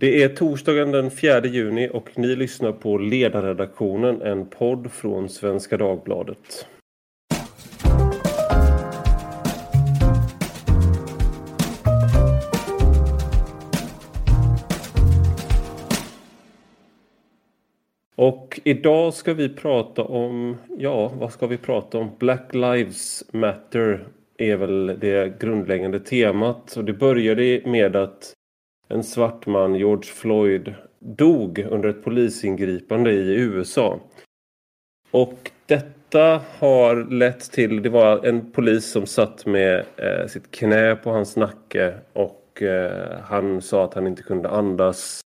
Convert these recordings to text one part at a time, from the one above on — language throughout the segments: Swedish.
Det är torsdagen den 4 juni och ni lyssnar på Ledarredaktionen, en podd från Svenska Dagbladet. Och idag ska vi prata om, ja vad ska vi prata om? Black Lives Matter är väl det grundläggande temat. Och det började med att en svart man, George Floyd, dog under ett polisingripande i USA. Och detta har lett till, det var en polis som satt med eh, sitt knä på hans nacke och eh, han sa att han inte kunde andas.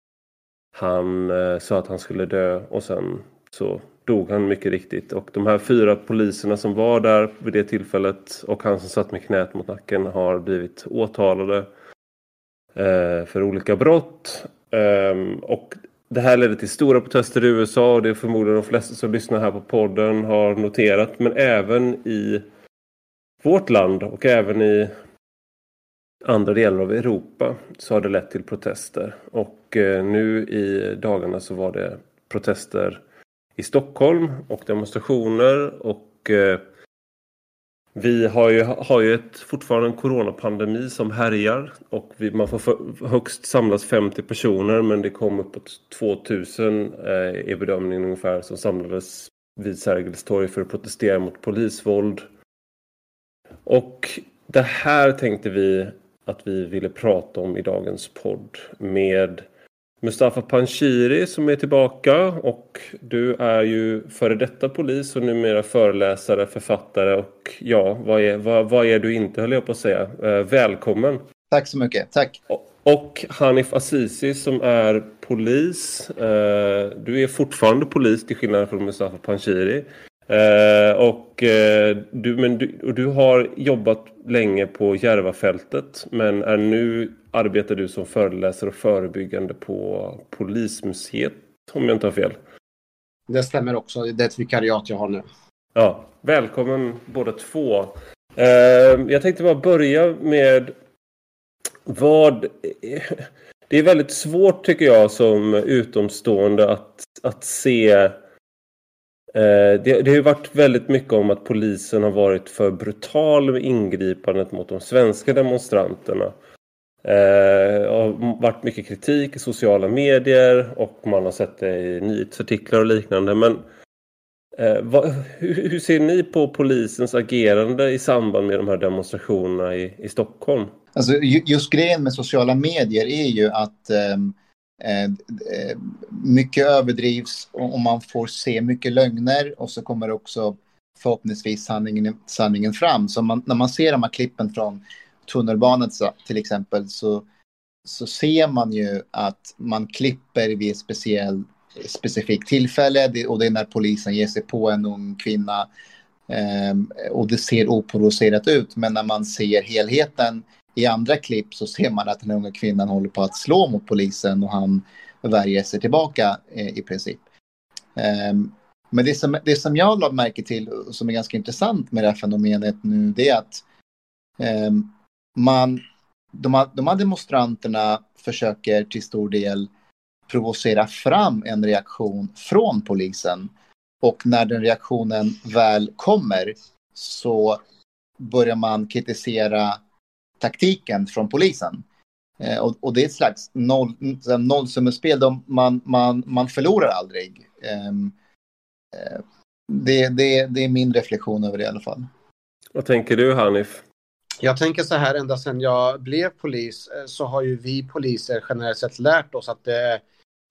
Han eh, sa att han skulle dö och sen så dog han mycket riktigt. Och de här fyra poliserna som var där vid det tillfället och han som satt med knät mot nacken har blivit åtalade eh, Eh, för olika brott. Ehm, och det här ledde till stora protester i USA och det är förmodligen de flesta som lyssnar här på podden har noterat. Men även i vårt land och även i andra delar av Europa så har det lett till protester. Och eh, nu i dagarna så var det protester i Stockholm och demonstrationer och eh, vi har ju, har ju ett, fortfarande en coronapandemi som härjar och vi, man får för, högst samlas 50 personer men det kom uppåt 2000 eh, i bedömningen ungefär som samlades vid Sergels torg för att protestera mot polisvåld. Och det här tänkte vi att vi ville prata om i dagens podd med Mustafa Panshiri som är tillbaka och du är ju före detta polis och numera föreläsare, författare och ja, vad är, vad, vad är du inte höll jag på att säga. Eh, välkommen! Tack så mycket, tack! Och Hanif Azizi som är polis. Eh, du är fortfarande polis till skillnad från Mustafa Panshiri. Eh, och, du, men du, och du har jobbat länge på Järvafältet men är nu arbetar du som föreläsare och förebyggande på Polismuseet om jag inte har fel. Det stämmer också. Det är ett vikariat jag har nu. Ja, välkommen båda två. Eh, jag tänkte bara börja med vad... Det är väldigt svårt tycker jag som utomstående att, att se Eh, det, det har ju varit väldigt mycket om att polisen har varit för brutal med ingripandet mot de svenska demonstranterna. Det har varit mycket kritik i sociala medier och man har sett det i nyhetsartiklar och liknande. Men eh, vad, hur, ser ni på polisens agerande i samband med de här demonstrationerna i, i Stockholm? Alltså, just grejen med sociala medier är ju att ehm, eh, eh, mycket överdrivs och man får se mycket lögner och så kommer också förhoppningsvis sanningen, sanningen fram. Så man, när man ser de här klippen från tunnelbanan till exempel så, så ser man ju att man klipper vid ett speciell, specifikt tillfälle och det är när polisen ger sig på en ung kvinna eh, och det ser oprovocerat ut. Men när man ser helheten i andra klipp så ser man att den unga kvinnan håller på att slå mot polisen och han värjer sig tillbaka eh, i princip. Eh, men det som, det som jag lade märke till och som är ganska intressant med det här fenomenet nu det är att um, man, de, här, de här demonstranterna försöker till stor del provocera fram en reaktion från polisen. Och när den reaktionen väl kommer så börjar man kritisera taktiken från polisen. Eh, och, och, det är ett slags noll, nollsummespel. Man, man, man förlorar aldrig. Ehm, eh, det, det, det är min reflektion över det i alla fall. Vad tänker du Hanif? Jag tänker så här, ända sedan jag blev polis eh, så har ju vi poliser generellt sett lärt oss att det,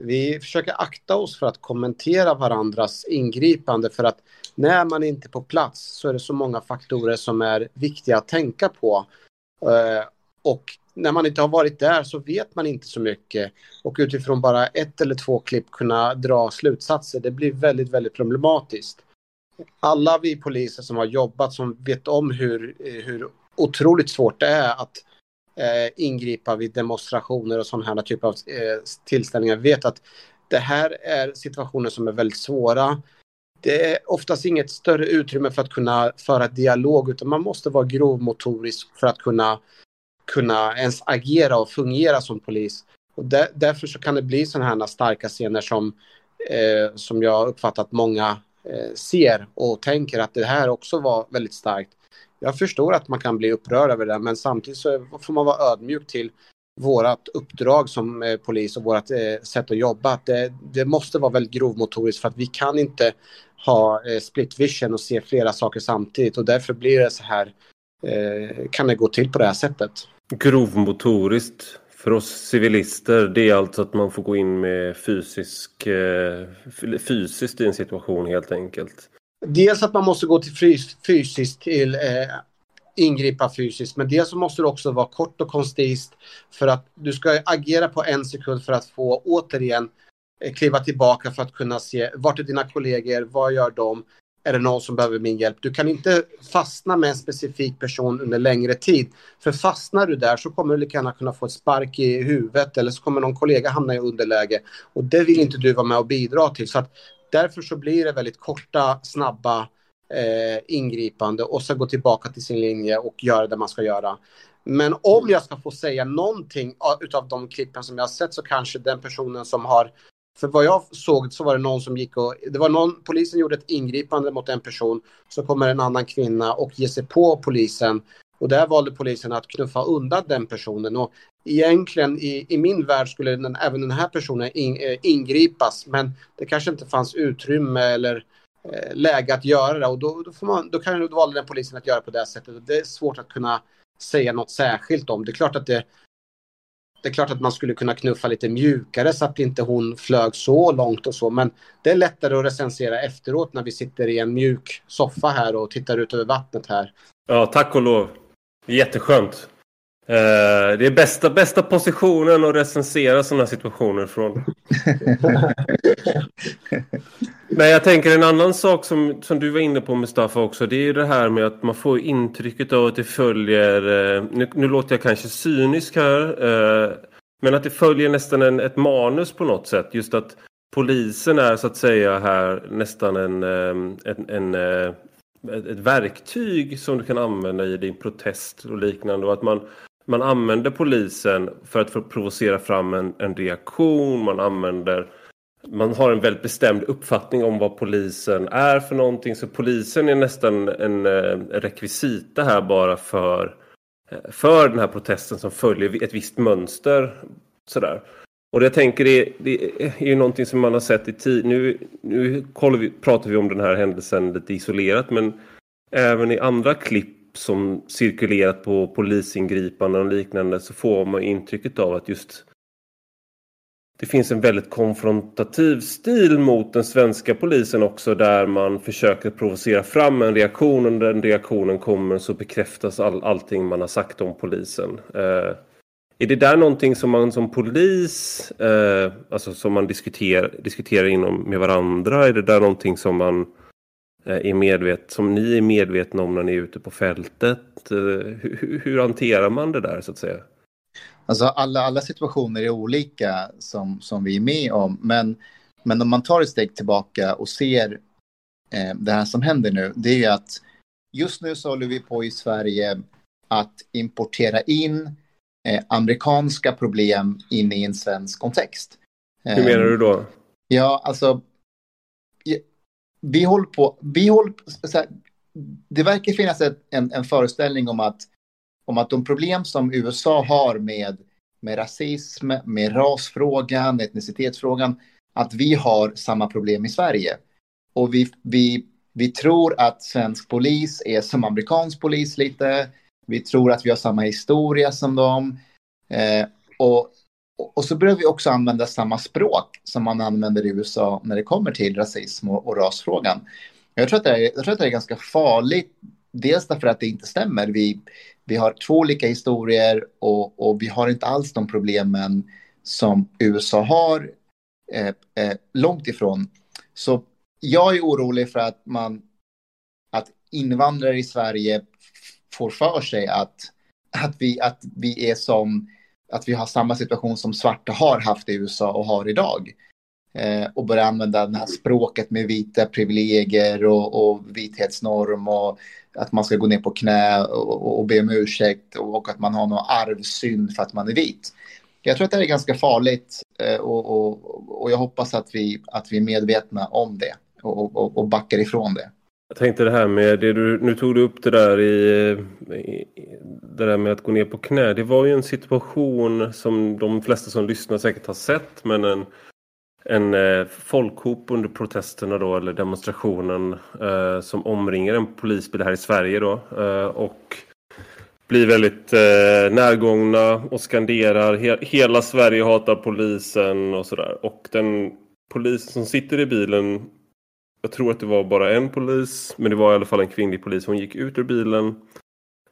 vi försöker akta oss för att kommentera varandras ingripande för att när man inte är på plats så är det så många faktorer som är viktiga att tänka på. Eh, och när man inte har varit där så vet man inte så mycket. Och utifrån bara ett eller två klipp kunna dra slutsatser, det blir väldigt, väldigt problematiskt. Alla vi poliser som har jobbat, som vet om hur, hur otroligt svårt det är att eh, ingripa vid demonstrationer och sådana här typer av eh, tillställningar, vet att det här är situationer som är väldigt svåra det är oftast inget större utrymme för att kunna föra dialog utan man måste vara grovmotorisk för att kunna, kunna ens agera och fungera som polis. Och där, därför så kan det bli sådana här starka scener som, eh, som jag uppfattat många eh, ser och tänker att det här också var väldigt starkt. Jag förstår att man kan bli upprörd över det, men samtidigt så får man vara ödmjuk till vårt uppdrag som eh, polis och vårt eh, sätt att jobba. Att det, det, måste vara väldigt grovmotoriskt för att vi kan inte ha eh, split vision och se flera saker samtidigt och därför blir det så här, eh, kan det gå till på det här sättet. Grovmotoriskt för oss civilister, det är alltså att man får gå in med fysisk, eh, fysiskt i en situation helt enkelt. Dels att man måste gå till fys fysiskt till eh, ingripa fysiskt, men dels så måste det också vara kort och koncist för att du ska agera på en sekund för att få återigen eh, kliva tillbaka för att kunna se vart är dina kollegor, vad gör de, är det någon som behöver min hjälp? Du kan inte fastna med en specifik person under längre tid. För fastnar du där så kommer du lika gärna kunna få ett spark i huvudet eller så kommer någon kollega hamna i underläge. Och det vill inte du vara med och bidra till. Så att därför så blir det väldigt korta, snabba eh, ingripande och sen gå tillbaka till sin linje och göra det man ska göra. Men om jag ska få säga någonting utav de klippen som jag har sett så kanske den personen som har för vad jag såg så var det någon som gick och, det var någon, polisen gjorde ett ingripande mot en person, så kommer en annan kvinna och ger sig på polisen. Och där valde polisen att knuffa undan den personen. Och egentligen i, i min värld skulle den, även den här personen in, eh, ingripas, men det kanske inte fanns utrymme eller eh, läge att göra det. Och då, då, får man, då, kan, då valde den polisen att göra på det sättet. Det är svårt att kunna säga något särskilt om. Det är klart att det det är klart att man skulle kunna knuffa lite mjukare så att inte hon flög så långt och så. Men det är lättare att recensera efteråt när vi sitter i en mjuk soffa här och tittar ut över vattnet här. Ja, tack och lov. Jätteskönt. Eh, det är bästa, bästa positionen att recensera sådana situationer från. Men jag tänker en annan sak som, som du var inne på Mustafa också. Det är ju det här med att man får intrycket av att det följer, eh, nu, nu låter jag kanske cynisk här, eh, men att det följer nästan en, ett manus på något sätt. Just att polisen är så att säga här nästan en, en, en ett verktyg som du kan använda i din protest och liknande. Och att man man använder polisen för att provocera fram en, en reaktion. Man använder man har en väldigt bestämd uppfattning om vad polisen är för någonting. Så polisen är nästan en, en rekvisita här bara för, eh, för den här protesten som följer ett visst mönster. Sådär. Och det jag tänker är, det är ju någonting som man har sett i tid. Nu, nu vi, pratar vi om den här händelsen lite isolerat men även i andra klipp som cirkulerat på polisingripanden och liknande så får man intrycket av att just det finns en väldigt konfrontativ stil mot den svenska polisen också där man försöker provocera fram en reaktion och när den reaktionen kommer så bekräftas all, allting man har sagt om polisen. Eh, är det där någonting som man som polis, eh, alltså som man diskuterar, diskuterar inom med varandra? Är det där någonting som man Eh, är medvet, som ni är medvetna om när ni är ute på fältet? Eh, hur, hur hanterar man det där så att säga? Alltså alla, alla situationer är olika som, som vi är med om. Men, men om man tar ett steg tillbaka och ser eh, det här som händer nu, det är ju att just nu så håller vi på i Sverige att importera in eh, amerikanska problem in i en svensk kontext. Hur menar du då? Ja, alltså vi håller på, vi håller så här, det verkar finnas ett, en, en föreställning om att, om att de problem som USA har med, med rasism, med rasfrågan, etnicitetsfrågan, att vi har samma problem i Sverige. Och vi, vi, vi tror att svensk polis är som amerikansk polis lite. Vi tror att vi har samma historia som dem. Eh, och och så börjar vi också använda samma språk som man använder i USA när det kommer till rasism och, och rasfrågan. Jag tror, att det är, jag tror att det är ganska farligt, dels därför att det inte stämmer. Vi, vi har två olika historier och, och vi har inte alls de problemen som USA har, eh, eh, långt ifrån. Så jag är orolig för att man, att invandrare i Sverige får för sig att, att, vi, att vi är som att vi har samma situation som svarta har haft i USA och har idag. Eh, och börja använda det här språket med vita privilegier och, och vithetsnorm och att man ska gå ner på knä och, och be om ursäkt och, och att man har någon arvsynd för att man är vit. jag tror att det är ganska farligt eh, och, och, och jag hoppas att vi, att vi är medvetna om det och, och, och backar ifrån det. Jag tänkte det här med det du, nu tog du upp det där i, i, det där med att gå ner på knä. Det var ju en situation som de flesta som lyssnar säkert har sett men en, en eh, folkhop under protesterna då eller demonstrationen eh, som omringar en polisbil här i Sverige då eh, och blir väldigt eh, närgångna och skanderar he hela Sverige hatar polisen och sådär och den polisen som sitter i bilen jag tror att det var bara en polis, men det var i alla fall en kvinnlig polis. Hon gick ut ur bilen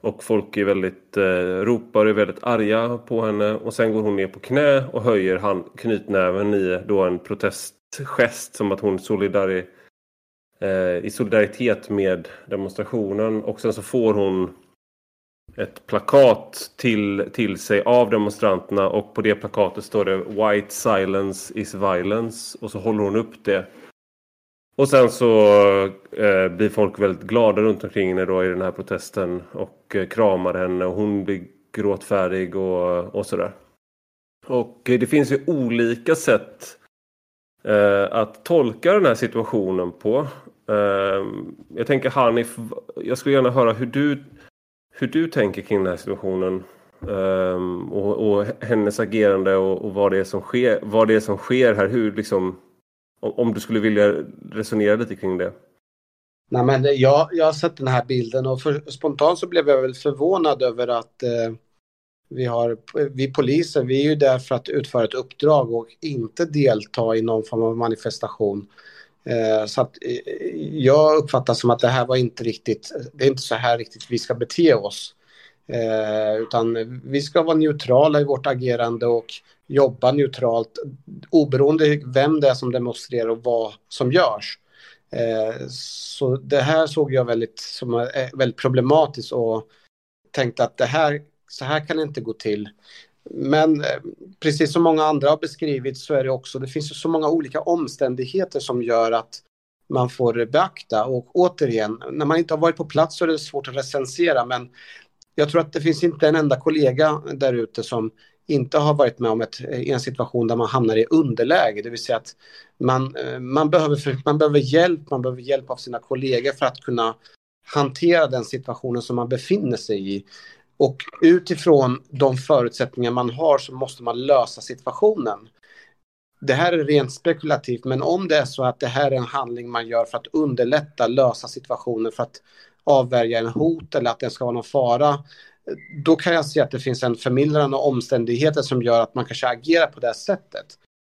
och folk är väldigt, eh, ropar och är väldigt arga på henne. Och sen går hon ner på knä och höjer hand, knytnäven i då en protestgest som att hon solidari, eh, i solidaritet med demonstrationen. Och sen så får hon ett plakat till, till sig av demonstranterna och på det plakatet står det White silence is violence och så håller hon upp det och sen så eh, blir folk väldigt glada runt omkring henne då i den här protesten och eh, kramar henne och hon blir gråtfärdig och, och sådär. Och eh, det finns ju olika sätt eh, att tolka den här situationen på. Eh, jag tänker Hanif, jag skulle gärna höra hur du, hur du tänker kring den här situationen. Eh, och, och, hennes agerande och, och, vad, det är som sker, vad det är som sker här. Hur liksom om du skulle vilja resonera lite kring det. Nej, men jag, jag har sett den här bilden och för, spontant så blev jag väl förvånad över att eh, vi, har, vi poliser, vi är ju där för att utföra ett uppdrag och inte delta i någon form av manifestation. Eh, så att eh, jag uppfattar som att det här var inte riktigt, det är inte så här riktigt vi ska bete oss. Eh, utan vi ska vara neutrala i vårt agerande och jobba neutralt oberoende vem det är som demonstrerar och vad som görs. Eh, så det här såg jag väldigt, som är väldigt problematiskt och tänkte att det här, så här kan det inte gå till. Men eh, precis som många andra har beskrivit så är det också, det finns ju så många olika omständigheter som gör att man får beakta. Och återigen, när man inte har varit på plats så är det svårt att recensera, men jag tror att det finns inte en enda kollega där ute som inte har varit med om ett, eh, en situation där man hamnar i underläge, det vill säga att man, eh, man, behöver, man behöver hjälp, man behöver hjälp av sina kollegor för att kunna hantera den situationen som man befinner sig i. Och utifrån de förutsättningar man har så måste man lösa situationen. Det här är rent spekulativt, men om det är så att det här är en handling man gör för att underlätta, lösa situationen, för att avvärja en hot eller att det ska vara någon fara, då kan jag se att det finns en förmildrande omständigheter som gör att man kanske agerar på det sättet.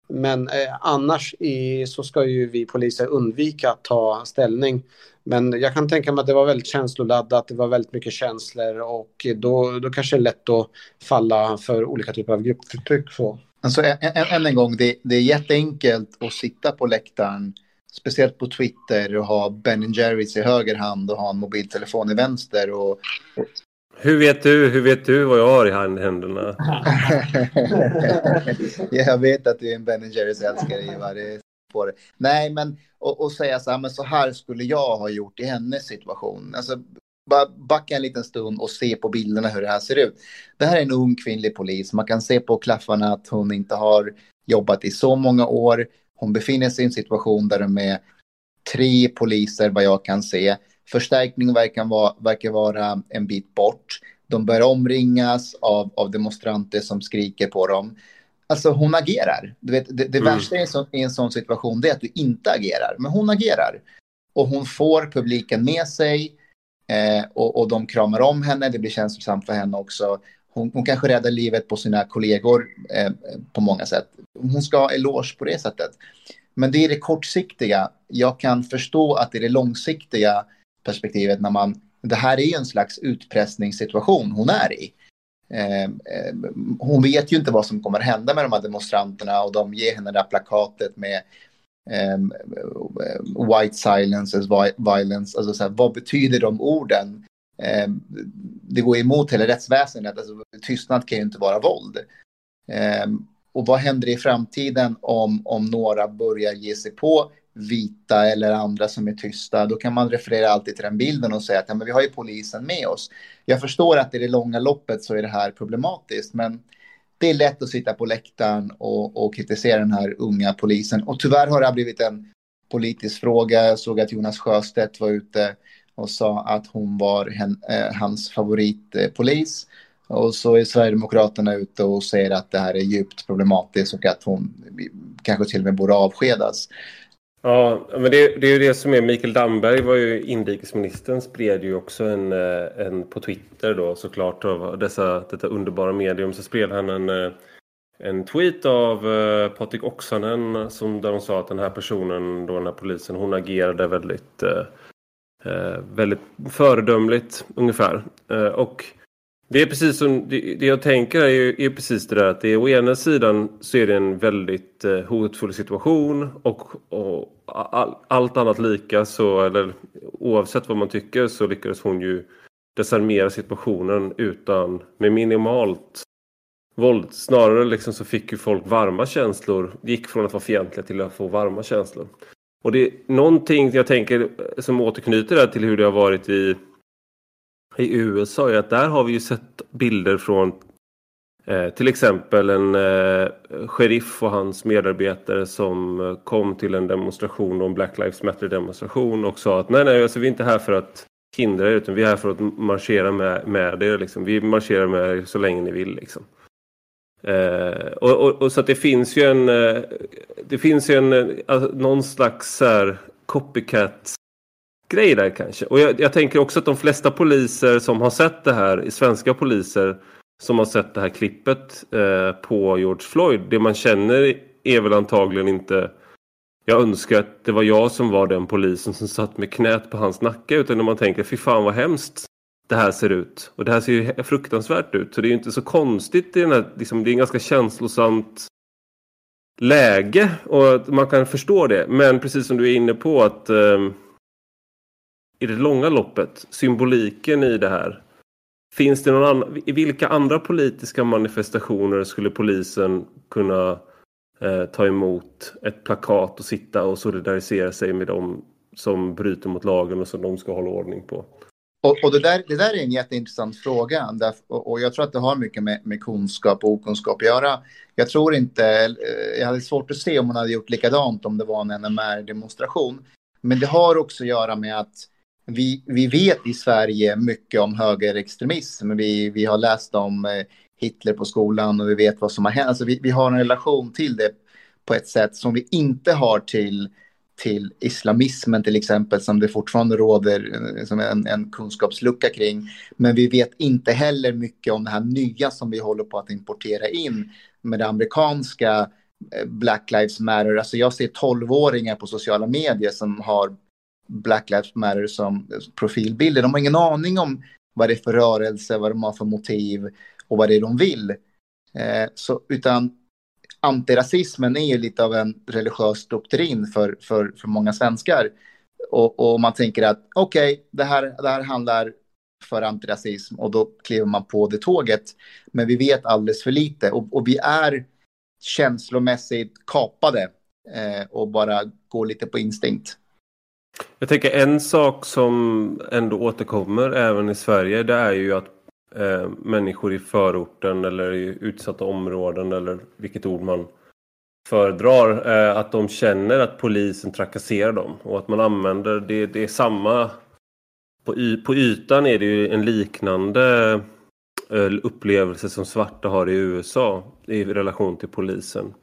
Men eh, annars i, så ska ju vi poliser undvika att ta ställning. Men jag kan tänka mig att det var väldigt känsloladdat, det var väldigt mycket känslor och då, då kanske det är lätt att falla för olika typer av gruppförtryck. Så. Alltså, än, en gång, det, det är jätteenkelt att sitta på läktaren speciellt på Twitter och ha Ben Jerrys i höger hand och ha en mobiltelefon i vänster och, och hur vet du, hur vet du vad jag har i händerna? jag vet att du är en Ben Jerrys älskare Ivar. På det. Nej, men och, säga så här, men så här skulle jag ha gjort i hennes situation. Alltså, bara backa en liten stund och se på bilderna hur det här ser ut. Det här är en ung kvinnlig polis. Man kan se på klaffarna att hon inte har jobbat i så många år. Hon befinner sig i en situation där de är tre poliser vad jag kan se. Förstärkning verkar vara, verkar vara en bit bort. De börjar omringas av, av demonstranter som skriker på dem. Alltså hon agerar. Du vet, det det mm. värsta i en, sån, i en sån situation är att du inte agerar. Men hon agerar. Och hon får publiken med sig. Eh, och, och de kramar om henne. Det blir känslosamt för henne också. Hon, hon kanske räddar livet på sina kollegor eh, på många sätt. Hon ska ha eloge på det sättet. Men det är det kortsiktiga. Jag kan förstå att det är det långsiktiga perspektivet när man, det här är ju en slags utpressningssituation hon är i. Eh, eh, hon vet ju inte vad som kommer hända med de här demonstranterna och de ger henne det här plakatet med Um, white silence as violence, alltså så här, vad betyder de orden? Eh, det går emot hela rättsväsendet, alltså, tystnad kan ju inte vara våld. Eh, och vad händer i framtiden om, om några börjar ge sig på vita eller andra som är tysta, då kan man referera alltid till den bilden och säga att ja, men vi har ju polisen med oss. Jag förstår att i det långa loppet så är det här problematiskt, men det är lätt att sitta på läktaren och, och kritisera den här unga polisen. Och tyvärr har det här blivit en politisk fråga. Jag såg att Jonas Sjöstedt var ute och sa att hon var hen, eh, hans favoritpolis. Och så är Sverigedemokraterna ute och säger att det här är djupt problematiskt och att hon kanske till och med borde avskedas. Ja, men det, det, är ju det som är Mikael Damberg var ju inrikesministern spred ju också en, eh, en på Twitter då såklart av dessa, detta underbara medium så spred han en, eh, en tweet av eh, Patrik Oksanen som, där de sa att den här personen, då den här polisen, hon agerade väldigt, eh, Eh, väldigt föredömligt ungefär. Eh, och det är precis som det, det jag tänker är, är precis det där att det är å ena sidan så är det en väldigt eh, hotfull situation och, och all, allt annat lika så eller oavsett vad man tycker så lyckades hon ju desarmera situationen utan med minimalt våld. Snarare liksom så fick ju folk varma känslor. Gick från att vara fientliga till att få varma känslor. Och det är någonting jag tänker eh, som återknyter där till hur det har varit i i USA är att där har vi ju sett bilder från eh, till exempel en eh, sheriff och hans medarbetare som eh, kom till en demonstration, en Black Lives Matter demonstration och sa att nej, nej, alltså, vi är inte här för att hindra er utan vi är här för att marschera med, med er. Liksom. Vi marscherar med er så länge ni vill. Liksom. Eh, och, och, och, så att det finns ju en, eh, det finns ju en, eh, alltså, någon slags här, copycat grej där kanske. Och jag, jag, tänker också att de flesta poliser som har sett det här, svenska poliser som har sett det här klippet eh, på George Floyd, det man känner är väl antagligen inte jag önskar att det var jag som var den polisen som satt med knät på hans nacke utan när man tänker fy fan vad hemskt det här ser ut. Och det här ser ju fruktansvärt ut. Så det är ju inte så konstigt. I den här, liksom, det är en ganska känslosamt läge och man kan förstå det. Men precis som du är inne på att eh, i det långa loppet, symboliken i det här. Finns det någon annan, i vilka andra politiska manifestationer skulle polisen kunna eh, ta emot ett plakat och sitta och solidarisera sig med dem som bryter mot lagen och som de ska hålla ordning på? Och, och det, där, det där är en jätteintressant fråga där, och, och, jag tror att det har mycket med, med kunskap och okunskap att göra. Jag tror inte, eh, jag hade svårt att se om man hade gjort likadant om det var en NMR-demonstration. Men det har också att göra med att vi, vi vet i Sverige mycket om högerextremism. Vi, vi har läst om eh, Hitler på skolan och vi vet vad som har hänt. Alltså vi, vi har en relation till det på ett sätt som vi inte har till, till islamismen till exempel, som det fortfarande råder eh, som en, en kunskapslucka kring. Men vi vet inte heller mycket om det här nya som vi håller på att importera in med det amerikanska eh, Black Lives Matter. Alltså jag ser tolvåringar på sociala medier som har Black Lives Matter som eh, profilbilder. De har ingen aning om vad det är för rörelse, vad de har för motiv och vad det är de vill. Eh, så, utan antirasismen är ju lite av en religiös doktrin för, för, för många svenskar. Och, och man tänker att okej, okay, det, här, det här handlar för antirasism och då kliver man på det tåget. Men vi vet alldeles för lite och, och vi är känslomässigt kapade eh, och bara går lite på instinkt. Jag tänker en sak som ändå återkommer även i Sverige det är ju att eh, människor i förorten eller i utsatta områden eller vilket ord man föredrar eh, att de känner att polisen trakasserar dem och att man använder det, det är samma på, y, på ytan är det ju en liknande eh, upplevelse som svarta har i USA i relation till polisen.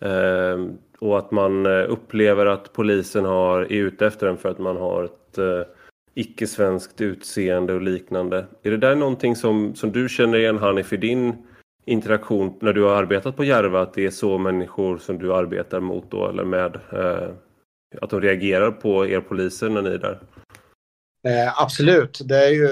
Eh, och att man eh, upplever att polisen har, är ute efter en för att man har ett eh, icke-svenskt utseende och liknande. Är det där någonting som, som du känner igen Hanif i din interaktion när du har arbetat på Järva? Att det är så människor som du arbetar mot då eller med? Eh, att de reagerar på er poliser när ni är där? Eh, absolut, det är ju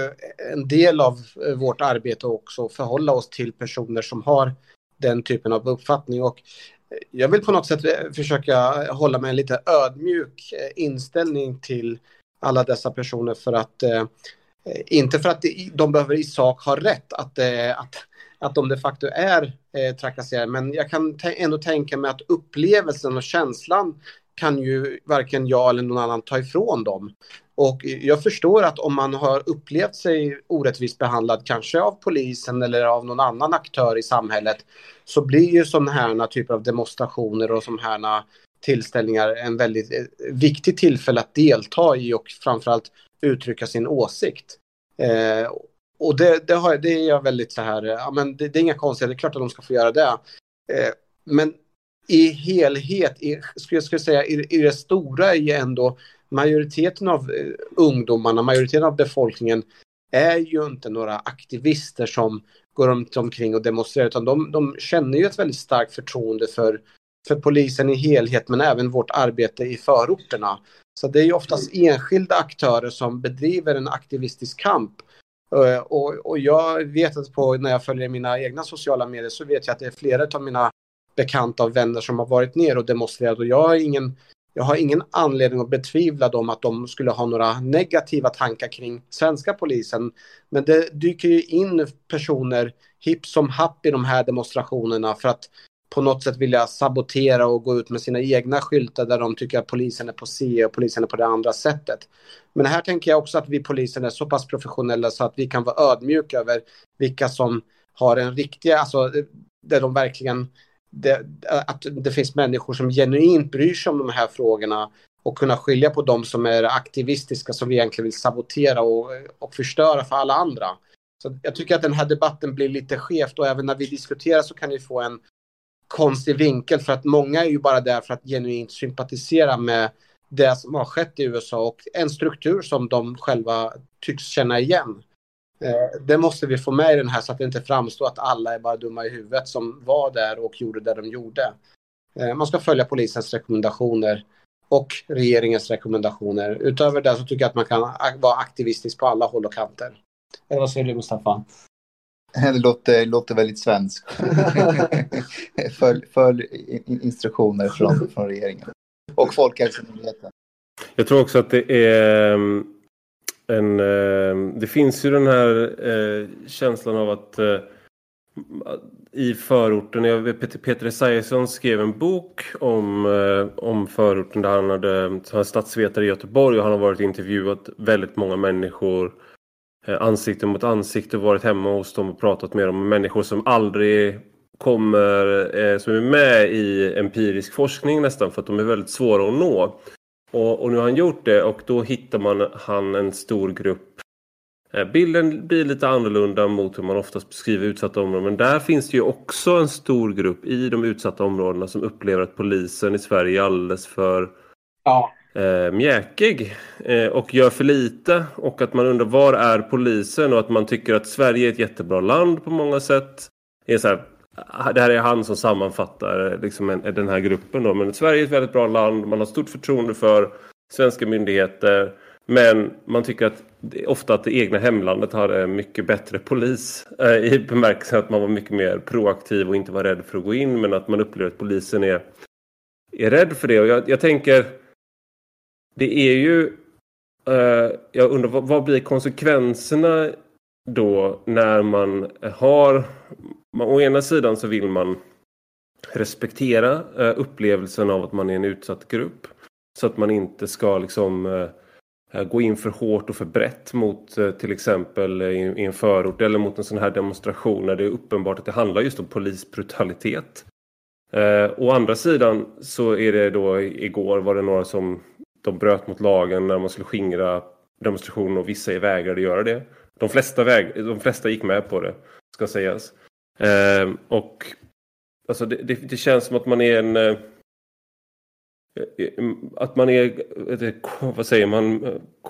en del av eh, vårt arbete också att förhålla oss till personer som har den typen av uppfattning. Och eh, jag vill på något sätt eh, försöka hålla mig en lite ödmjuk inställning till alla dessa personer för att eh, inte för att de behöver i sak ha rätt att, eh, att, att de de facto är eh, trakasserade, men jag kan ändå tänka mig att upplevelsen och känslan kan ju varken jag eller någon annan ta ifrån dem. Och jag förstår att om man har upplevt sig orättvist behandlad, kanske av polisen eller av någon annan aktör i samhället, så blir ju sådana här typer av demonstrationer och sådana här tillställningar en väldigt viktigt viktig tillfälle att delta i och framförallt uttrycka sin åsikt. Eh, och det, det, har, det är jag väldigt så här, ja men det, det är inga konstigheter, det är klart att de ska få göra det. Eh, men i helhet, i, skulle jag skulle säga, i, i det stora är ju ändå majoriteten av eh, ungdomarna, majoriteten av befolkningen är ju inte några aktivister som går runt omkring och demonstrerar, utan de, de känner ju ett väldigt starkt förtroende för, för polisen i helhet, men även vårt arbete i förorterna. Så det är ju oftast enskilda aktörer som bedriver en aktivistisk kamp. Eh, och, och jag vet att på, när jag följer mina egna sociala medier så vet jag att det är flera av mina bekanta och vänner som har varit ner och demonstrerat och jag har ingen jag har ingen anledning att betvivla dem att de skulle ha några negativa tankar kring svenska polisen. Men det dyker ju in personer hipp som happ i de här demonstrationerna för att på något sätt vilja sabotera och gå ut med sina egna skyltar där de tycker att polisen är på C och polisen är på det andra sättet. Men här tänker jag också att vi polisen är så pass professionella så att vi kan vara ödmjuka över vilka som har en riktig, alltså där de verkligen det, att det finns människor som genuint bryr sig om de här frågorna och kunna skilja på de som är aktivistiska som vi egentligen vill sabotera och, och förstöra för alla andra. Så jag tycker att den här debatten blir lite skevt och även när vi diskuterar så kan vi få en konstig vinkel för att många är ju bara där för att genuint sympatisera med det som har skett i USA och en struktur som de själva tycks känna igen. Eh, det måste vi få med i den här så att det inte framstår att alla är bara dumma i huvudet som var där och gjorde det de gjorde. Eh, man ska följa polisens rekommendationer och regeringens rekommendationer. Utöver det så tycker jag att man kan vara aktivistisk på alla håll och kanter. Eller vad säger du Mustafa? Det låter, låter väldigt svenskt. följ, följ instruktioner från, från regeringen och Folkhälsomyndigheten. Jag tror också att det är mm, en... Eh, det finns ju den här eh, känslan av att eh, i förorten, Peter, Peter Esaiasson skrev en bok om, om förorten där han hade, han är statsvetare i Göteborg och han har varit intervjuat väldigt många människor Eh, ansikte mot ansikte varit hemma hos dem och pratat med dem. Människor som aldrig kommer, eh, som är med i empirisk forskning nästan för att de är väldigt svåra att nå. Och, och, nu har han gjort det och då hittar man han en stor grupp. Eh, bilden blir lite annorlunda mot hur man oftast beskriver utsatta områden. Men där finns det ju också en stor grupp i de utsatta områdena som upplever att polisen i Sverige är alldeles för ja eh, mjäkig eh, och gör för lite. Och att man undrar var är polisen och att man tycker att Sverige är ett jättebra land på många sätt. är så här, ah, det här är han som sammanfattar eh, liksom en, eh, den här gruppen. Då. Men Sverige är ett väldigt bra land. Man har stort förtroende för svenska myndigheter. Men man tycker att ofta att det egna hemlandet har eh, mycket bättre polis. Eh, I bemärkelsen att man var mycket mer proaktiv och inte var rädd för att gå in. Men att man upplever att polisen är, är rädd för det. Och jag, jag tänker, det är ju... Eh, jag undrar vad, vad blir konsekvenserna då när man har man, å ena sidan så vill man respektera eh, upplevelsen av att man är en utsatt grupp. Så att man inte ska liksom eh, eh, gå in för hårt och för brett mot eh, till exempel i, i en förort eller mot en sån här demonstration när det är uppenbart att det handlar just om polisbrutalitet. Eh, å andra sidan så är det då igår var det några som de bröt mot lagen när man skulle skingra demonstrationen och vissa vägrade göra det. De flesta, väg, de flesta gick med på det, ska sägas. Eh, och alltså det, det, det, känns som att man är en... Eh, att man är, vad säger man,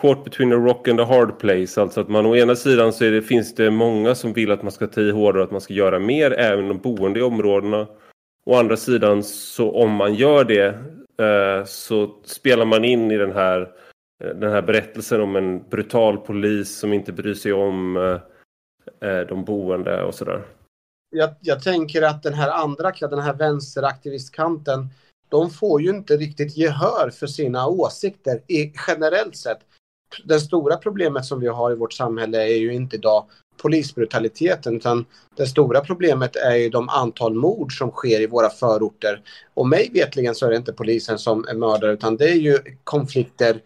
caught between a rock and a hard place. Alltså att man å ena sidan så det, finns det många som vill att man ska ta i hårdare och att man ska göra mer, även de boende i områdena. Å andra sidan så om man gör det Eh, så spelar man in i den här, eh, den här berättelsen om en brutal polis som inte bryr sig om eh, de boende och sådär jag, jag tänker att den här andra, den här vänsteraktivistkanten, de får ju inte riktigt gehör för sina åsikter i, generellt sett. Det stora problemet som vi har i vårt samhälle är ju inte idag polisbrutaliteten utan det stora problemet är ju de antal mord som sker i våra förorter. Och mig vetligen så är det inte polisen som är mördare utan det är ju konflikter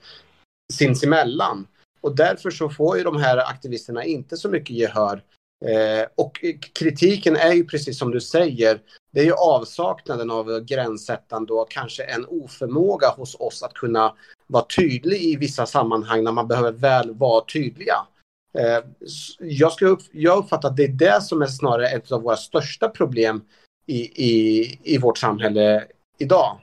sinsemellan. Och därför så får ju de här aktivisterna inte så mycket gehör. Eh, och kritiken är ju precis som du säger, det är ju avsaknaden av gränssättande och kanske en oförmåga hos oss att kunna vara tydlig i vissa sammanhang när man behöver väl vara tydliga. Eh, jag, skulle jag uppfattar att det är det som är snarare ett av våra största problem i, i, i vårt samhälle idag.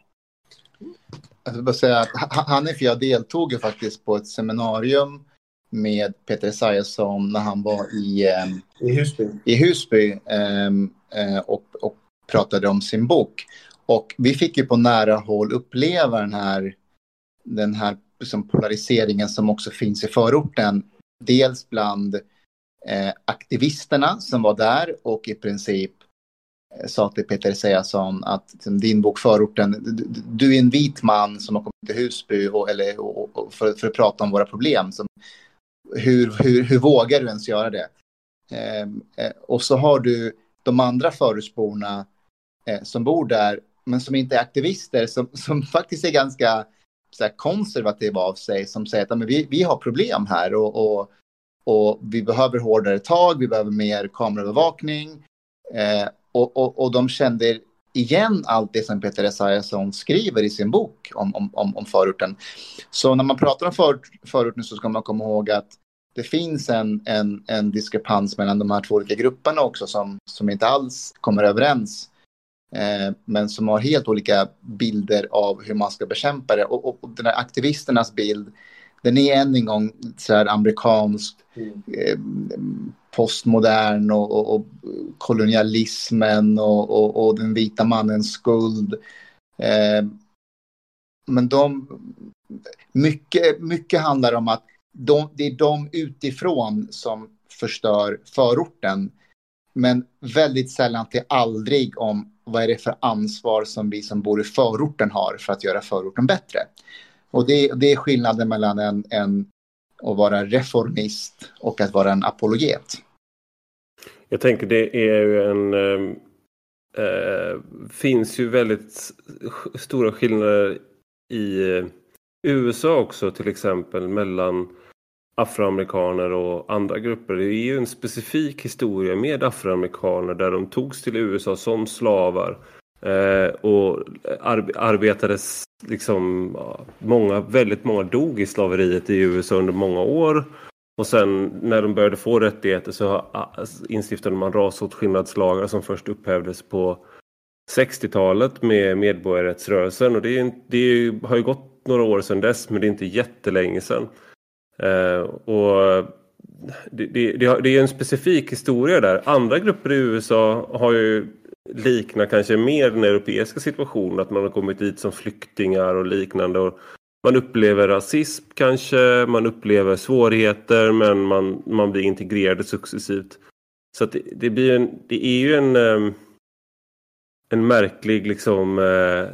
Jag vill bara säga att Hanif jag deltog ju faktiskt på ett seminarium med Peter Esaiasson när han var i, eh, I Husby, i Husby ehm, eh, och, och pratade om sin bok. Och vi fick ju på nära håll uppleva den här, den här liksom polariseringen som också finns i förorten. Dels bland eh, aktivisterna som var där och i princip eh, sa till Peter Esaiasson att din bok Förorten, du, du, är en vit man som har kommit till Husby och, eller, och, och för, för, att prata om våra problem. Som, hur, hur, hur vågar du ens göra det? Ehm, eh, och så har du de andra förortsborna eh, som bor där, men som inte är aktivister, som, som faktiskt är ganska så här, konservativa av sig, som säger att men vi, vi har problem här och, och, och vi behöver hårdare tag, vi behöver mer kameraövervakning. Eh, och, och, och de kände igen allt det som Peter Esaiasson skriver i sin bok om, om, om, om förorten. Så när man pratar om för, förorten så ska man komma ihåg att det finns en, en, en diskrepans mellan de här två olika grupperna också som, som inte alls kommer överens. Eh, men som har helt olika bilder av hur man ska bekämpa det. Och, och, och den här aktivisternas bild, den är än en gång så här amerikansk, mm. eh, postmodern och, och, och, kolonialismen och, och, den vita mannens skuld. Eh, men de, mycket, mycket handlar om att de, det är de utifrån som förstör förorten. Men väldigt sällan till aldrig om vad är det för ansvar som vi som bor i förorten har för att göra förorten bättre. Och det, det är skillnaden mellan en, en, att vara reformist och att vara en apologet. Jag tänker det är ju en... Äh, finns ju väldigt stora skillnader i eh, USA också till exempel mellan afroamerikaner och andra grupper. Det är ju en specifik historia med afroamerikaner där de togs till USA som slavar eh, och ar arbetades liksom många, väldigt många dog i slaveriet i USA under många år. Och sen när de började få rättigheter så ah, instiftade man rasåtskillnadslagar som först upphävdes på 60-talet med medborgarrättsrörelsen och det, är, det har ju gått några år sedan dess men det är inte jättelänge sedan. Eh, och det, det, det, är en specifik historia där. Andra grupper i USA har ju liknar kanske mer den europeiska situationen. Att man har kommit dit som flyktingar och liknande. Och man upplever rasism kanske, man upplever svårigheter men man, man blir integrerad successivt. Så det, det, blir en, det är ju en, ehm, en märklig liksom, eh,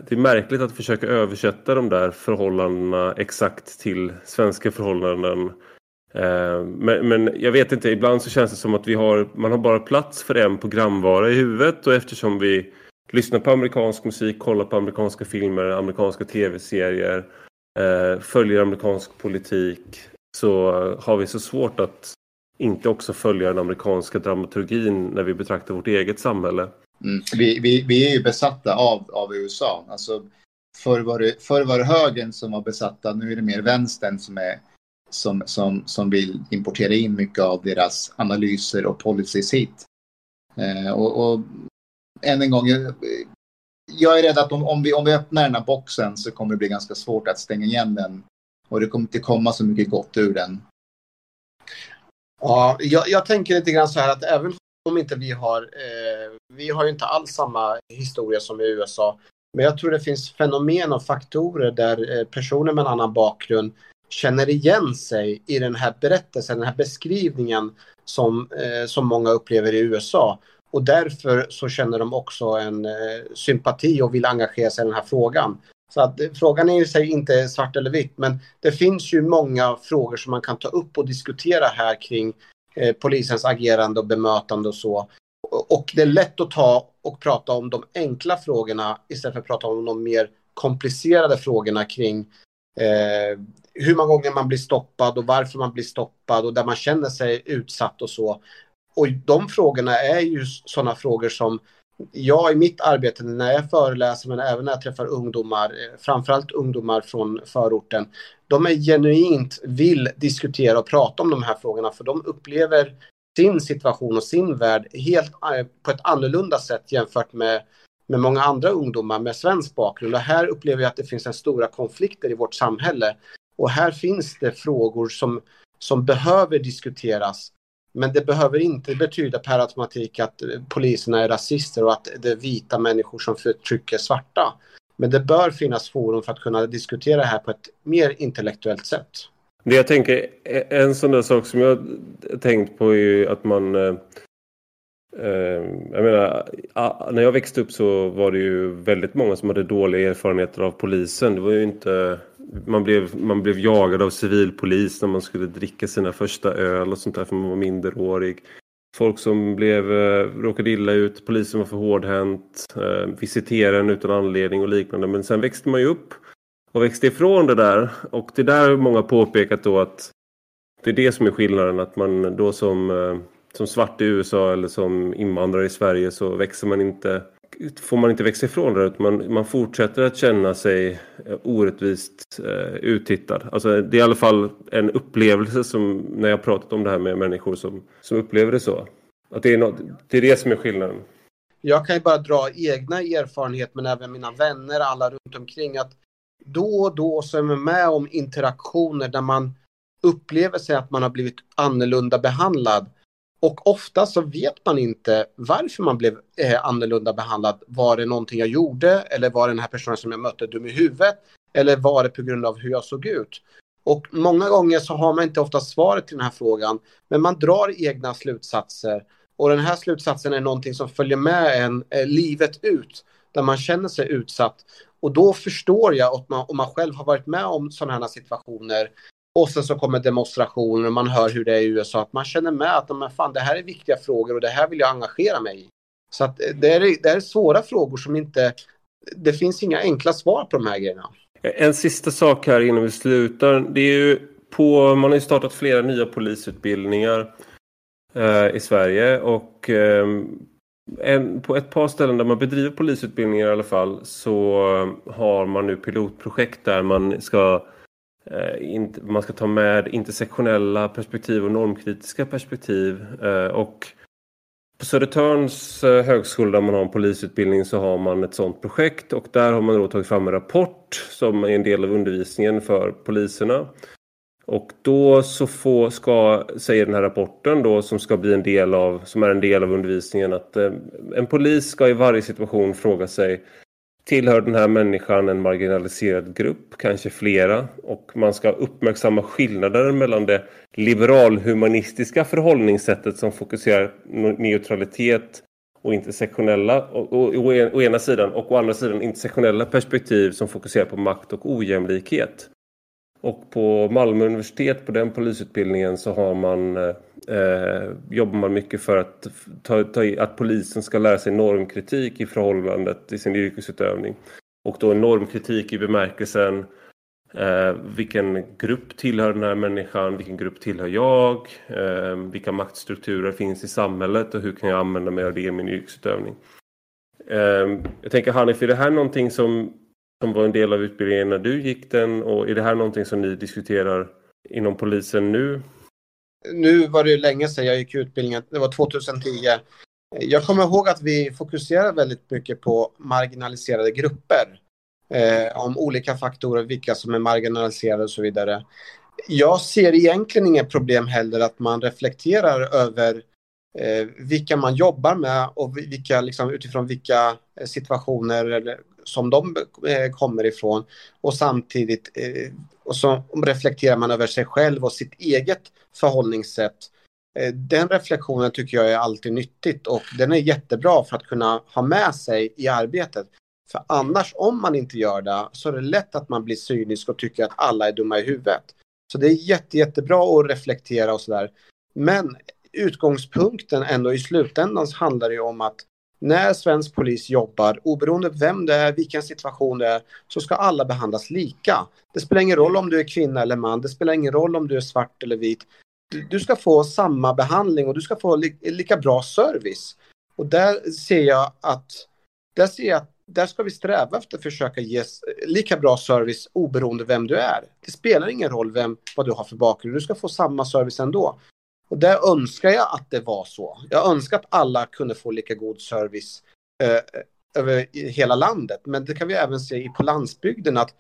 det är märkligt att försöka översätta de där förhållandena exakt till svenska förhållanden. Eh, men, men, jag vet inte, ibland så känns det som att vi har, man har bara plats för en programvara i huvudet och eftersom vi lyssnar på amerikansk musik, kollar på amerikanska filmer, amerikanska tv-serier, eh, följer amerikansk politik så har vi så svårt att inte också följa den amerikanska dramaturgin när vi betraktar vårt eget samhälle. Mm. Vi, vi, vi är ju besatta av, av USA. Alltså, förr, var det, förr var det högern som var besatta, nu är det mer vänstern som, är, som, som, som vill importera in mycket av deras analyser och policies hit. Eh, och, och än en gång, jag, jag är rädd att om, om, vi, om vi öppnar den här boxen så kommer det bli ganska svårt att stänga igen den. Och det kommer inte komma så mycket gott ur den. Ja, jag, jag tänker lite grann så här att även om inte vi har, eh, vi har ju inte alls samma historia som i USA. Men jag tror det finns fenomen och faktorer där eh, personer med en annan bakgrund känner igen sig i den här berättelsen, den här beskrivningen som, eh, som många upplever i USA. Och därför så känner de också en eh, sympati och vill engagera sig i den här frågan. Så att eh, frågan är i sig inte svart eller vitt, men det finns ju många frågor som man kan ta upp och diskutera här kring eh, polisens agerande och bemötande och så. Och det är lätt att ta och prata om de enkla frågorna istället för att prata om de mer komplicerade frågorna kring eh, hur många gånger man blir stoppad och varför man blir stoppad och där man känner sig utsatt och så. Och de frågorna är ju sådana frågor som jag i mitt arbete när jag föreläser men även när jag träffar ungdomar, eh, framförallt ungdomar från förorten, de är genuint vill diskutera och prata om de här frågorna för de upplever sin situation och sin värld helt eh, på ett annorlunda sätt jämfört med, med många andra ungdomar med svensk bakgrund. Och här upplever jag att det finns en stora konflikter i vårt samhälle. Och här finns det frågor som, som behöver diskuteras men det behöver inte betyda per automatik att eh, poliserna är rasister och att det är vita människor som förtrycker svarta. Men det bör finnas forum för att kunna diskutera det här på ett mer intellektuellt sätt. Det jag tänker, e- en sån där sak som jag tänkt på är ju att man eh, eh jag menar, när jag växte upp så var det ju väldigt många som hade dåliga erfarenheter av polisen. Det var ju inte man blev, man blev jagad av civilpolis när man skulle dricka sina första öl och sånt där för man var minderårig. Folk som blev, eh, råkade illa ut, polisen var för hårdhänt, eh, visiterade en utan anledning och liknande. Men sen växte man ju upp och växte ifrån det där. Och det där har många påpekat då att det är det som är skillnaden. Att man då som, eh, som svart i USA eller som invandrare i Sverige så växer man inte får man inte växa ifrån det. Man, man fortsätter att känna sig eh, orättvist eh, uttittad. Alltså, det är i alla fall en upplevelse som när jag pratat om det här med människor som, som upplever det så. Att det, är något, det är det som är skillnaden. Jag kan ju bara dra egna erfarenheter men även mina vänner, alla runt omkring att då och då så är man med om interaktioner där man upplever sig att man har blivit annorlunda behandlad och ofta så vet man inte varför man blev eh, annorlunda behandlad. Var det någonting jag gjorde eller var det den här personen som jag mötte dum i huvudet? Eller var det på grund av hur jag såg ut? Och många gånger så har man inte ofta svaret till den här frågan, men man drar egna slutsatser. Och den här slutsatsen är någonting som följer med en eh, livet ut, där man känner sig utsatt. Och då förstår jag att man, om man själv har varit med om sådana här situationer, och sen så kommer demonstrationer och man hör hur det är i USA. Att man känner med att men fan, det här är viktiga frågor och det här vill jag engagera mig i. Så att eh, det, är, det är svåra frågor som inte... Det finns inga enkla svar på de här grejerna. En sista sak här innan vi slutar. Det är ju på, man har ju startat flera nya polisutbildningar eh, i Sverige. Och eh, en, på ett par ställen där man bedriver polisutbildningar i alla fall så eh, har man nu pilotprojekt där man ska Eh, man ska ta med intersektionella perspektiv och normkritiska perspektiv. Eh, och på Södertörns eh, högskola där man har en polisutbildning så har man ett sådant projekt och där har man då tagit fram en rapport som är en del av undervisningen för poliserna. Och då så får, ska, säger den här rapporten då som ska bli en del av, som är en del av undervisningen att eh, en polis ska i varje situation fråga sig Tillhör den här människan en marginaliserad grupp, kanske flera, och man ska uppmärksamma skillnader mellan det liberalhumanistiska förhållningssättet som fokuserar neutralitet och intersektionella å ena sidan och å andra sidan intersektionella perspektiv som fokuserar på makt och ojämlikhet. Och på Malmö universitet, på den polisutbildningen, så har man, eh, jobbar man mycket för att, ta, ta, att polisen ska lära sig normkritik i förhållandet till sin yrkesutövning. Och då normkritik i bemärkelsen eh, vilken grupp tillhör den här människan, vilken grupp tillhör jag, eh, vilka maktstrukturer finns i samhället och hur kan jag använda mig av det i min yrkesutövning. Eh, jag tänker Hanif, är det här någonting som som var en del av utbildningen när du gick den och är det här någonting som ni diskuterar inom polisen nu? Nu var det länge sedan jag gick utbildningen, det var 2010. Jag kommer ihåg att vi fokuserar väldigt mycket på marginaliserade grupper. Eh, om olika faktorer, vilka som är marginaliserade och så vidare. Jag ser egentligen inget problem heller att man reflekterar över eh, vilka man jobbar med och vilka, liksom, utifrån vilka eh, situationer eller som de eh, kommer ifrån och samtidigt eh, och så reflekterar man över sig själv och sitt eget förhållningssätt. Eh, den reflektionen tycker jag är alltid nyttigt och den är jättebra för att kunna ha med sig i arbetet. För annars, om man inte gör det, så är det lätt att man blir cynisk och tycker att alla är dumma i huvudet. Så det är jätte, jättebra att reflektera och sådär. Men utgångspunkten ändå i slutändan handlar det ju om att när svensk polis jobbar, oberoende vem det är, vilken situation det är, så ska alla behandlas lika. Det spelar ingen roll om du är kvinna eller man, det spelar ingen roll om du är svart eller vit. Du, ska få samma behandling och du ska få li, lika bra service. Och där ser jag att, där ser jag att där ska vi sträva efter att försöka ge lika bra service oberoende vem du är. Det spelar ingen roll vem, vad du har för bakgrund, du ska få samma service ändå. Och där önskar jag att det var så. Jag önskar att alla kunde få lika god service eh, över hela landet. Men det kan vi även se på landsbygden att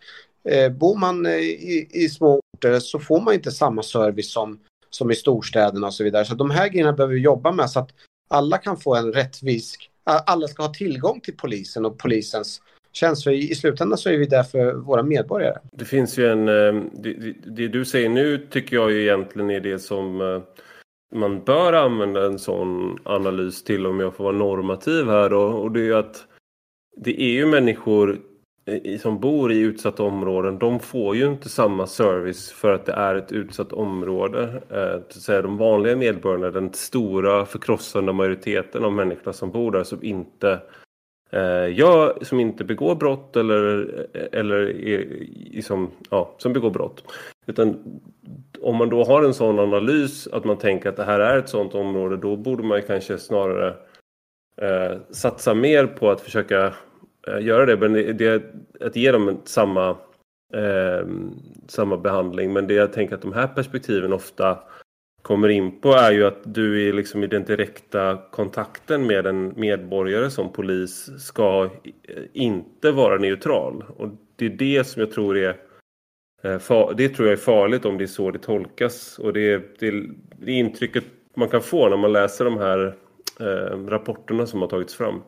eh, bor man eh, i, i små orter så får man inte samma service som, som i storstäderna och så vidare. Så de här grejerna behöver vi jobba med så att alla kan få en rättvis, alla ska ha tillgång till polisen och polisens tjänst. För i slutändan så är vi där för våra medborgare. Det finns ju en, eh, det, det du säger nu tycker jag ju egentligen är det som eh, man bör använda en sån analys till om jag får vara normativ här då. Och det är ju att det är ju människor som bor i utsatta områden, de får ju inte samma service för att det är ett utsatt område. Eh, de vanliga medborgarna, den stora förkrossande majoriteten av människorna som bor där som inte Eh, jag som inte begår brott eller, eller är, liksom, ja, som begår brott. Utan om man då har en sån analys att man tänker att det här är ett sånt område då borde man kanske snarare eh, satsa mer på att försöka eh, göra det. Men det, det, att ge dem samma, eh, samma behandling. Men det jag tänker att de här perspektiven ofta kommer in på är ju att du är liksom i den direkta kontakten med en medborgare som polis ska inte vara neutral. Och det är det som jag tror är eh, det tror jag är farligt om det är så det tolkas. Och det är, det det intrycket man kan få när man läser de här eh, rapporterna som har tagits fram.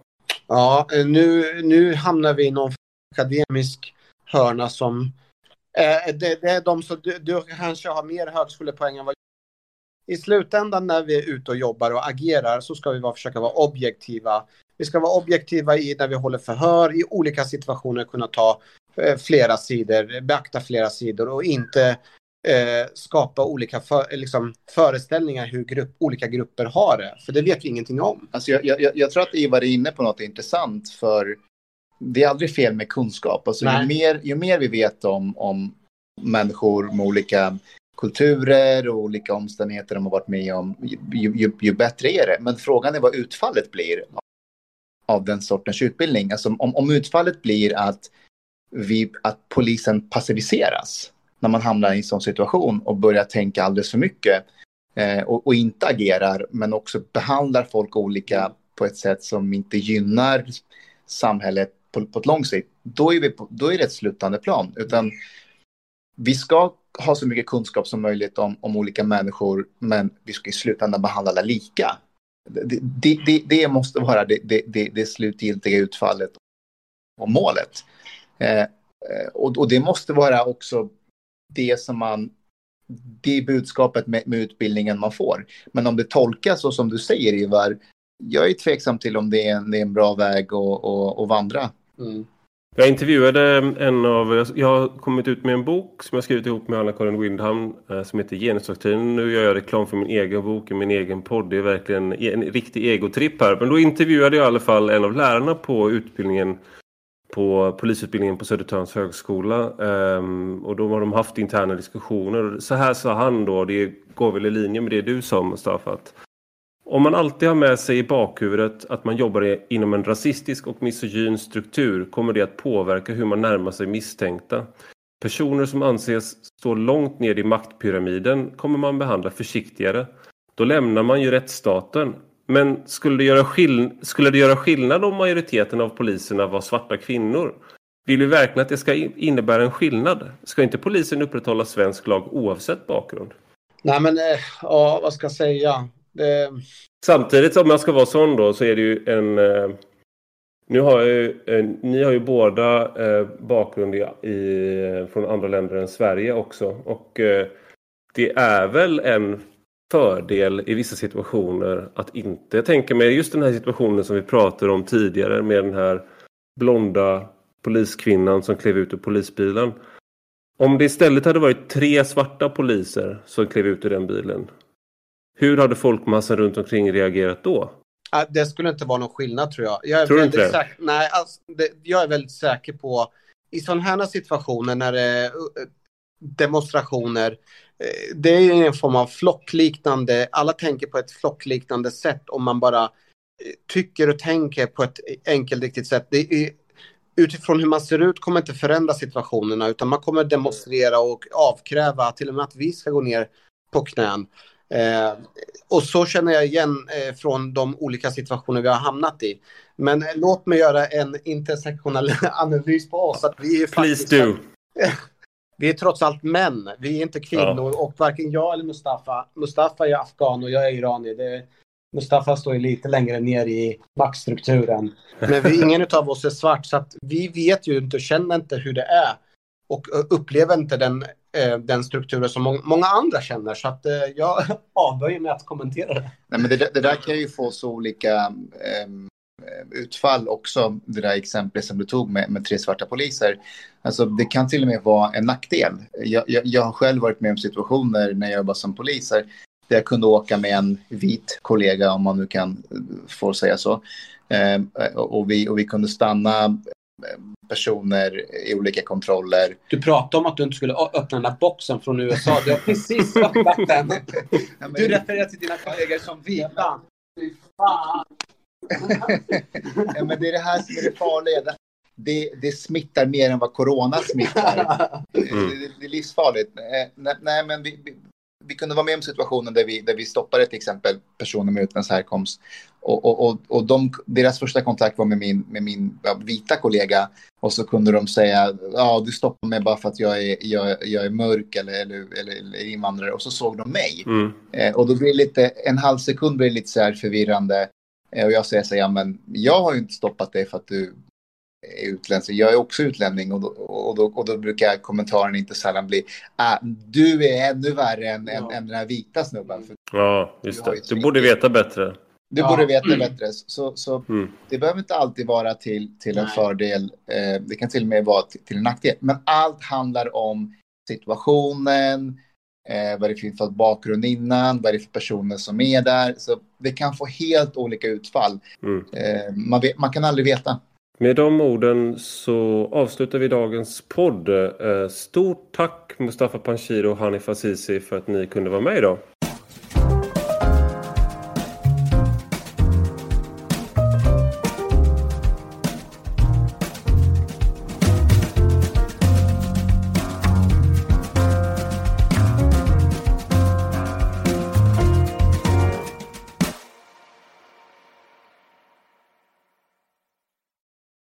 Ja, eh, nu, nu hamnar vi i någon akademisk hörna som... Eh, det, det, är de som... Du, du kanske har mer högskolepoäng än vad i slutändan när vi är ute och jobbar och agerar så ska vi vara, försöka vara objektiva. Vi ska vara objektiva i när vi håller förhör i olika situationer kunna ta Eh, flera sidor, beakta flera sidor och inte eh, skapa olika för, liksom, föreställningar hur grupp, olika grupper har det. För det vet vi ingenting om. Alltså jag, jag, jag tror att Ivar är inne på något intressant för det är aldrig fel med kunskap. Alltså ju, mer, ju mer vi vet om, om människor med olika kulturer och olika omständigheter de har varit med om, ju, ju, ju, bättre är det. Men frågan är vad utfallet blir av den sortens utbildning. Alltså om, om utfallet blir att vi, att polisen passiviseras när man hamnar i en sån situation och börjar tänka alldeles för mycket eh, och, och, inte agerar men också behandlar folk olika på ett sätt som inte gynnar samhället på, på ett lång sikt, då är, vi på, då är det ett slutande plan. Utan vi ska ha så mycket kunskap som möjligt om, om olika människor, men vi ska i slutändan behandla alla lika. Det, det, det, det måste vara det, det, det slutgiltiga utfallet och målet. Eh, eh, och, och, det måste vara också det som man, det budskapet med, med, utbildningen man får. Men om det tolkas så som du säger Ivar, jag är tveksam till om det är en, det är en bra väg att, att, att vandra. Mm. Jag intervjuade en av, jag har kommit ut med en bok som jag skrivit ihop med Anna-Karin Windham eh, som heter Genusdoktrinen. Nu gör jag reklam för min egen bok och min egen podd. Det är verkligen en riktig egotripp här. Men då intervjuade jag i alla fall en av lärarna på utbildningen på polisutbildningen på Södertörns högskola. Um, och då har de haft interna diskussioner. Så här sa han då, det går väl i linje med det du sa Mustafa. Att om man alltid har med sig i bakhuvudet att man jobbar inom en rasistisk och misogyn struktur kommer det att påverka hur man närmar sig misstänkta. Personer som anses stå långt ner i maktpyramiden kommer man behandla försiktigare. Då lämnar man ju rättsstaten men skulle det, göra skill skulle det göra skillnad om majoriteten av poliserna var svarta kvinnor? Vill vi verkligen att det ska innebära en skillnad? Ska inte polisen upprätthålla svensk lag oavsett bakgrund? Nej men, eh, ja vad ska jag säga? Det... Samtidigt om jag ska vara sån då så är det ju en... Eh, nu har jag ju, eh, ni har ju båda eh, bakgrund i, i, från andra länder än Sverige också. Och eh, det är väl en fördel i vissa situationer att inte. Jag tänker mig just den här situationen som vi pratade om tidigare med den här blonda poliskvinnan som klev ut ur polisbilen. Om det istället hade varit tre svarta poliser som klev ut ur den bilen hur hade folkmassan runt omkring reagerat då? Det skulle inte vara någon skillnad tror jag. Jag är, tror väldigt, inte säker, nej, alltså, det, jag är väldigt säker på i sådana här situationer när det är demonstrationer, eh, det är en form av flockliknande, alla tänker på ett flockliknande sätt om man bara eh, tycker och tänker på ett enkelriktigt sätt. Är, utifrån hur man ser ut kommer inte förändra situationerna utan man kommer demonstrera och avkräva till och med att vi ska gå ner på knän. Eh, och så känner jag igen eh, från de olika situationer vi har hamnat i. Men eh, låt mig göra en intersektionell analys på oss. Att vi är Please do. vi är trots allt män, vi är inte kvinnor ja. och varken jag eller Mustafa, Mustafa är afghan och jag är iranier. Det, Mustafa står ju lite längre ner i maktstrukturen. Men vi, ingen av oss är svart så att vi vet ju inte och känner inte hur det är och upplever inte den, eh, Eh, den strukturen som många andra känner. Så att eh, jag avböjer mig att kommentera det. Nej, men det, det där kan ju få så olika um utfall också, det där exemplet som du tog med, med tre svarta poliser. Alltså, det kan till och med vara en nackdel. Jag, jag, jag har själv varit med om situationer när jag jobbade som poliser där jag kunde åka med en vit kollega, om man nu kan eh, få säga så. Ehm, eh, och, vi, och vi kunde stanna personer i olika kontroller. Du pratade om att du inte skulle öppna den där boxen från USA. Du har precis öppnat den. Du refererar till dina kollegor som vita. Fy fan! ja, men det är det här som är det farliga. Det, det smittar mer än vad corona smittar. Mm. Det, det, är livsfarligt. Eh, nej, men vi, vi, kunde vara med om situationen där vi, där vi stoppade till exempel personer med utländsk härkomst. Och, och, och, och de, deras första kontakt var med min, med min vita kollega. Och så kunde de säga, ja du stoppar mig bara för att jag är, jag, jag är mörk eller, eller, eller, invandrare. Och så såg de mig. Mm. Eh, och då blir det lite, en halv sekund blir lite så här förvirrande. Eh, och jag säger så här, ja men jag har ju inte stoppat dig för att du är utländsk. Jag är också utlänning och då, och då, och då brukar kommentaren inte sällan bli ah, du är ännu värre än, ja. än, än den här vita snubben. För ja, just det. Du borde veta bättre. Du ja. borde veta mm. bättre. Så, så mm. det behöver inte alltid vara till, till en fördel. Eh, det kan till och med vara till, till en nackdel. Men allt handlar om situationen, eh, vad det finns för bakgrund innan, vad det är för personer som är där. Så det kan få helt olika utfall. Mm. Eh, man, vet, man, kan aldrig veta. Med de orden så avslutar vi dagens podd. Eh, stort tack Mustafa Panshiro och Hanif Azizi för att ni kunde vara med idag.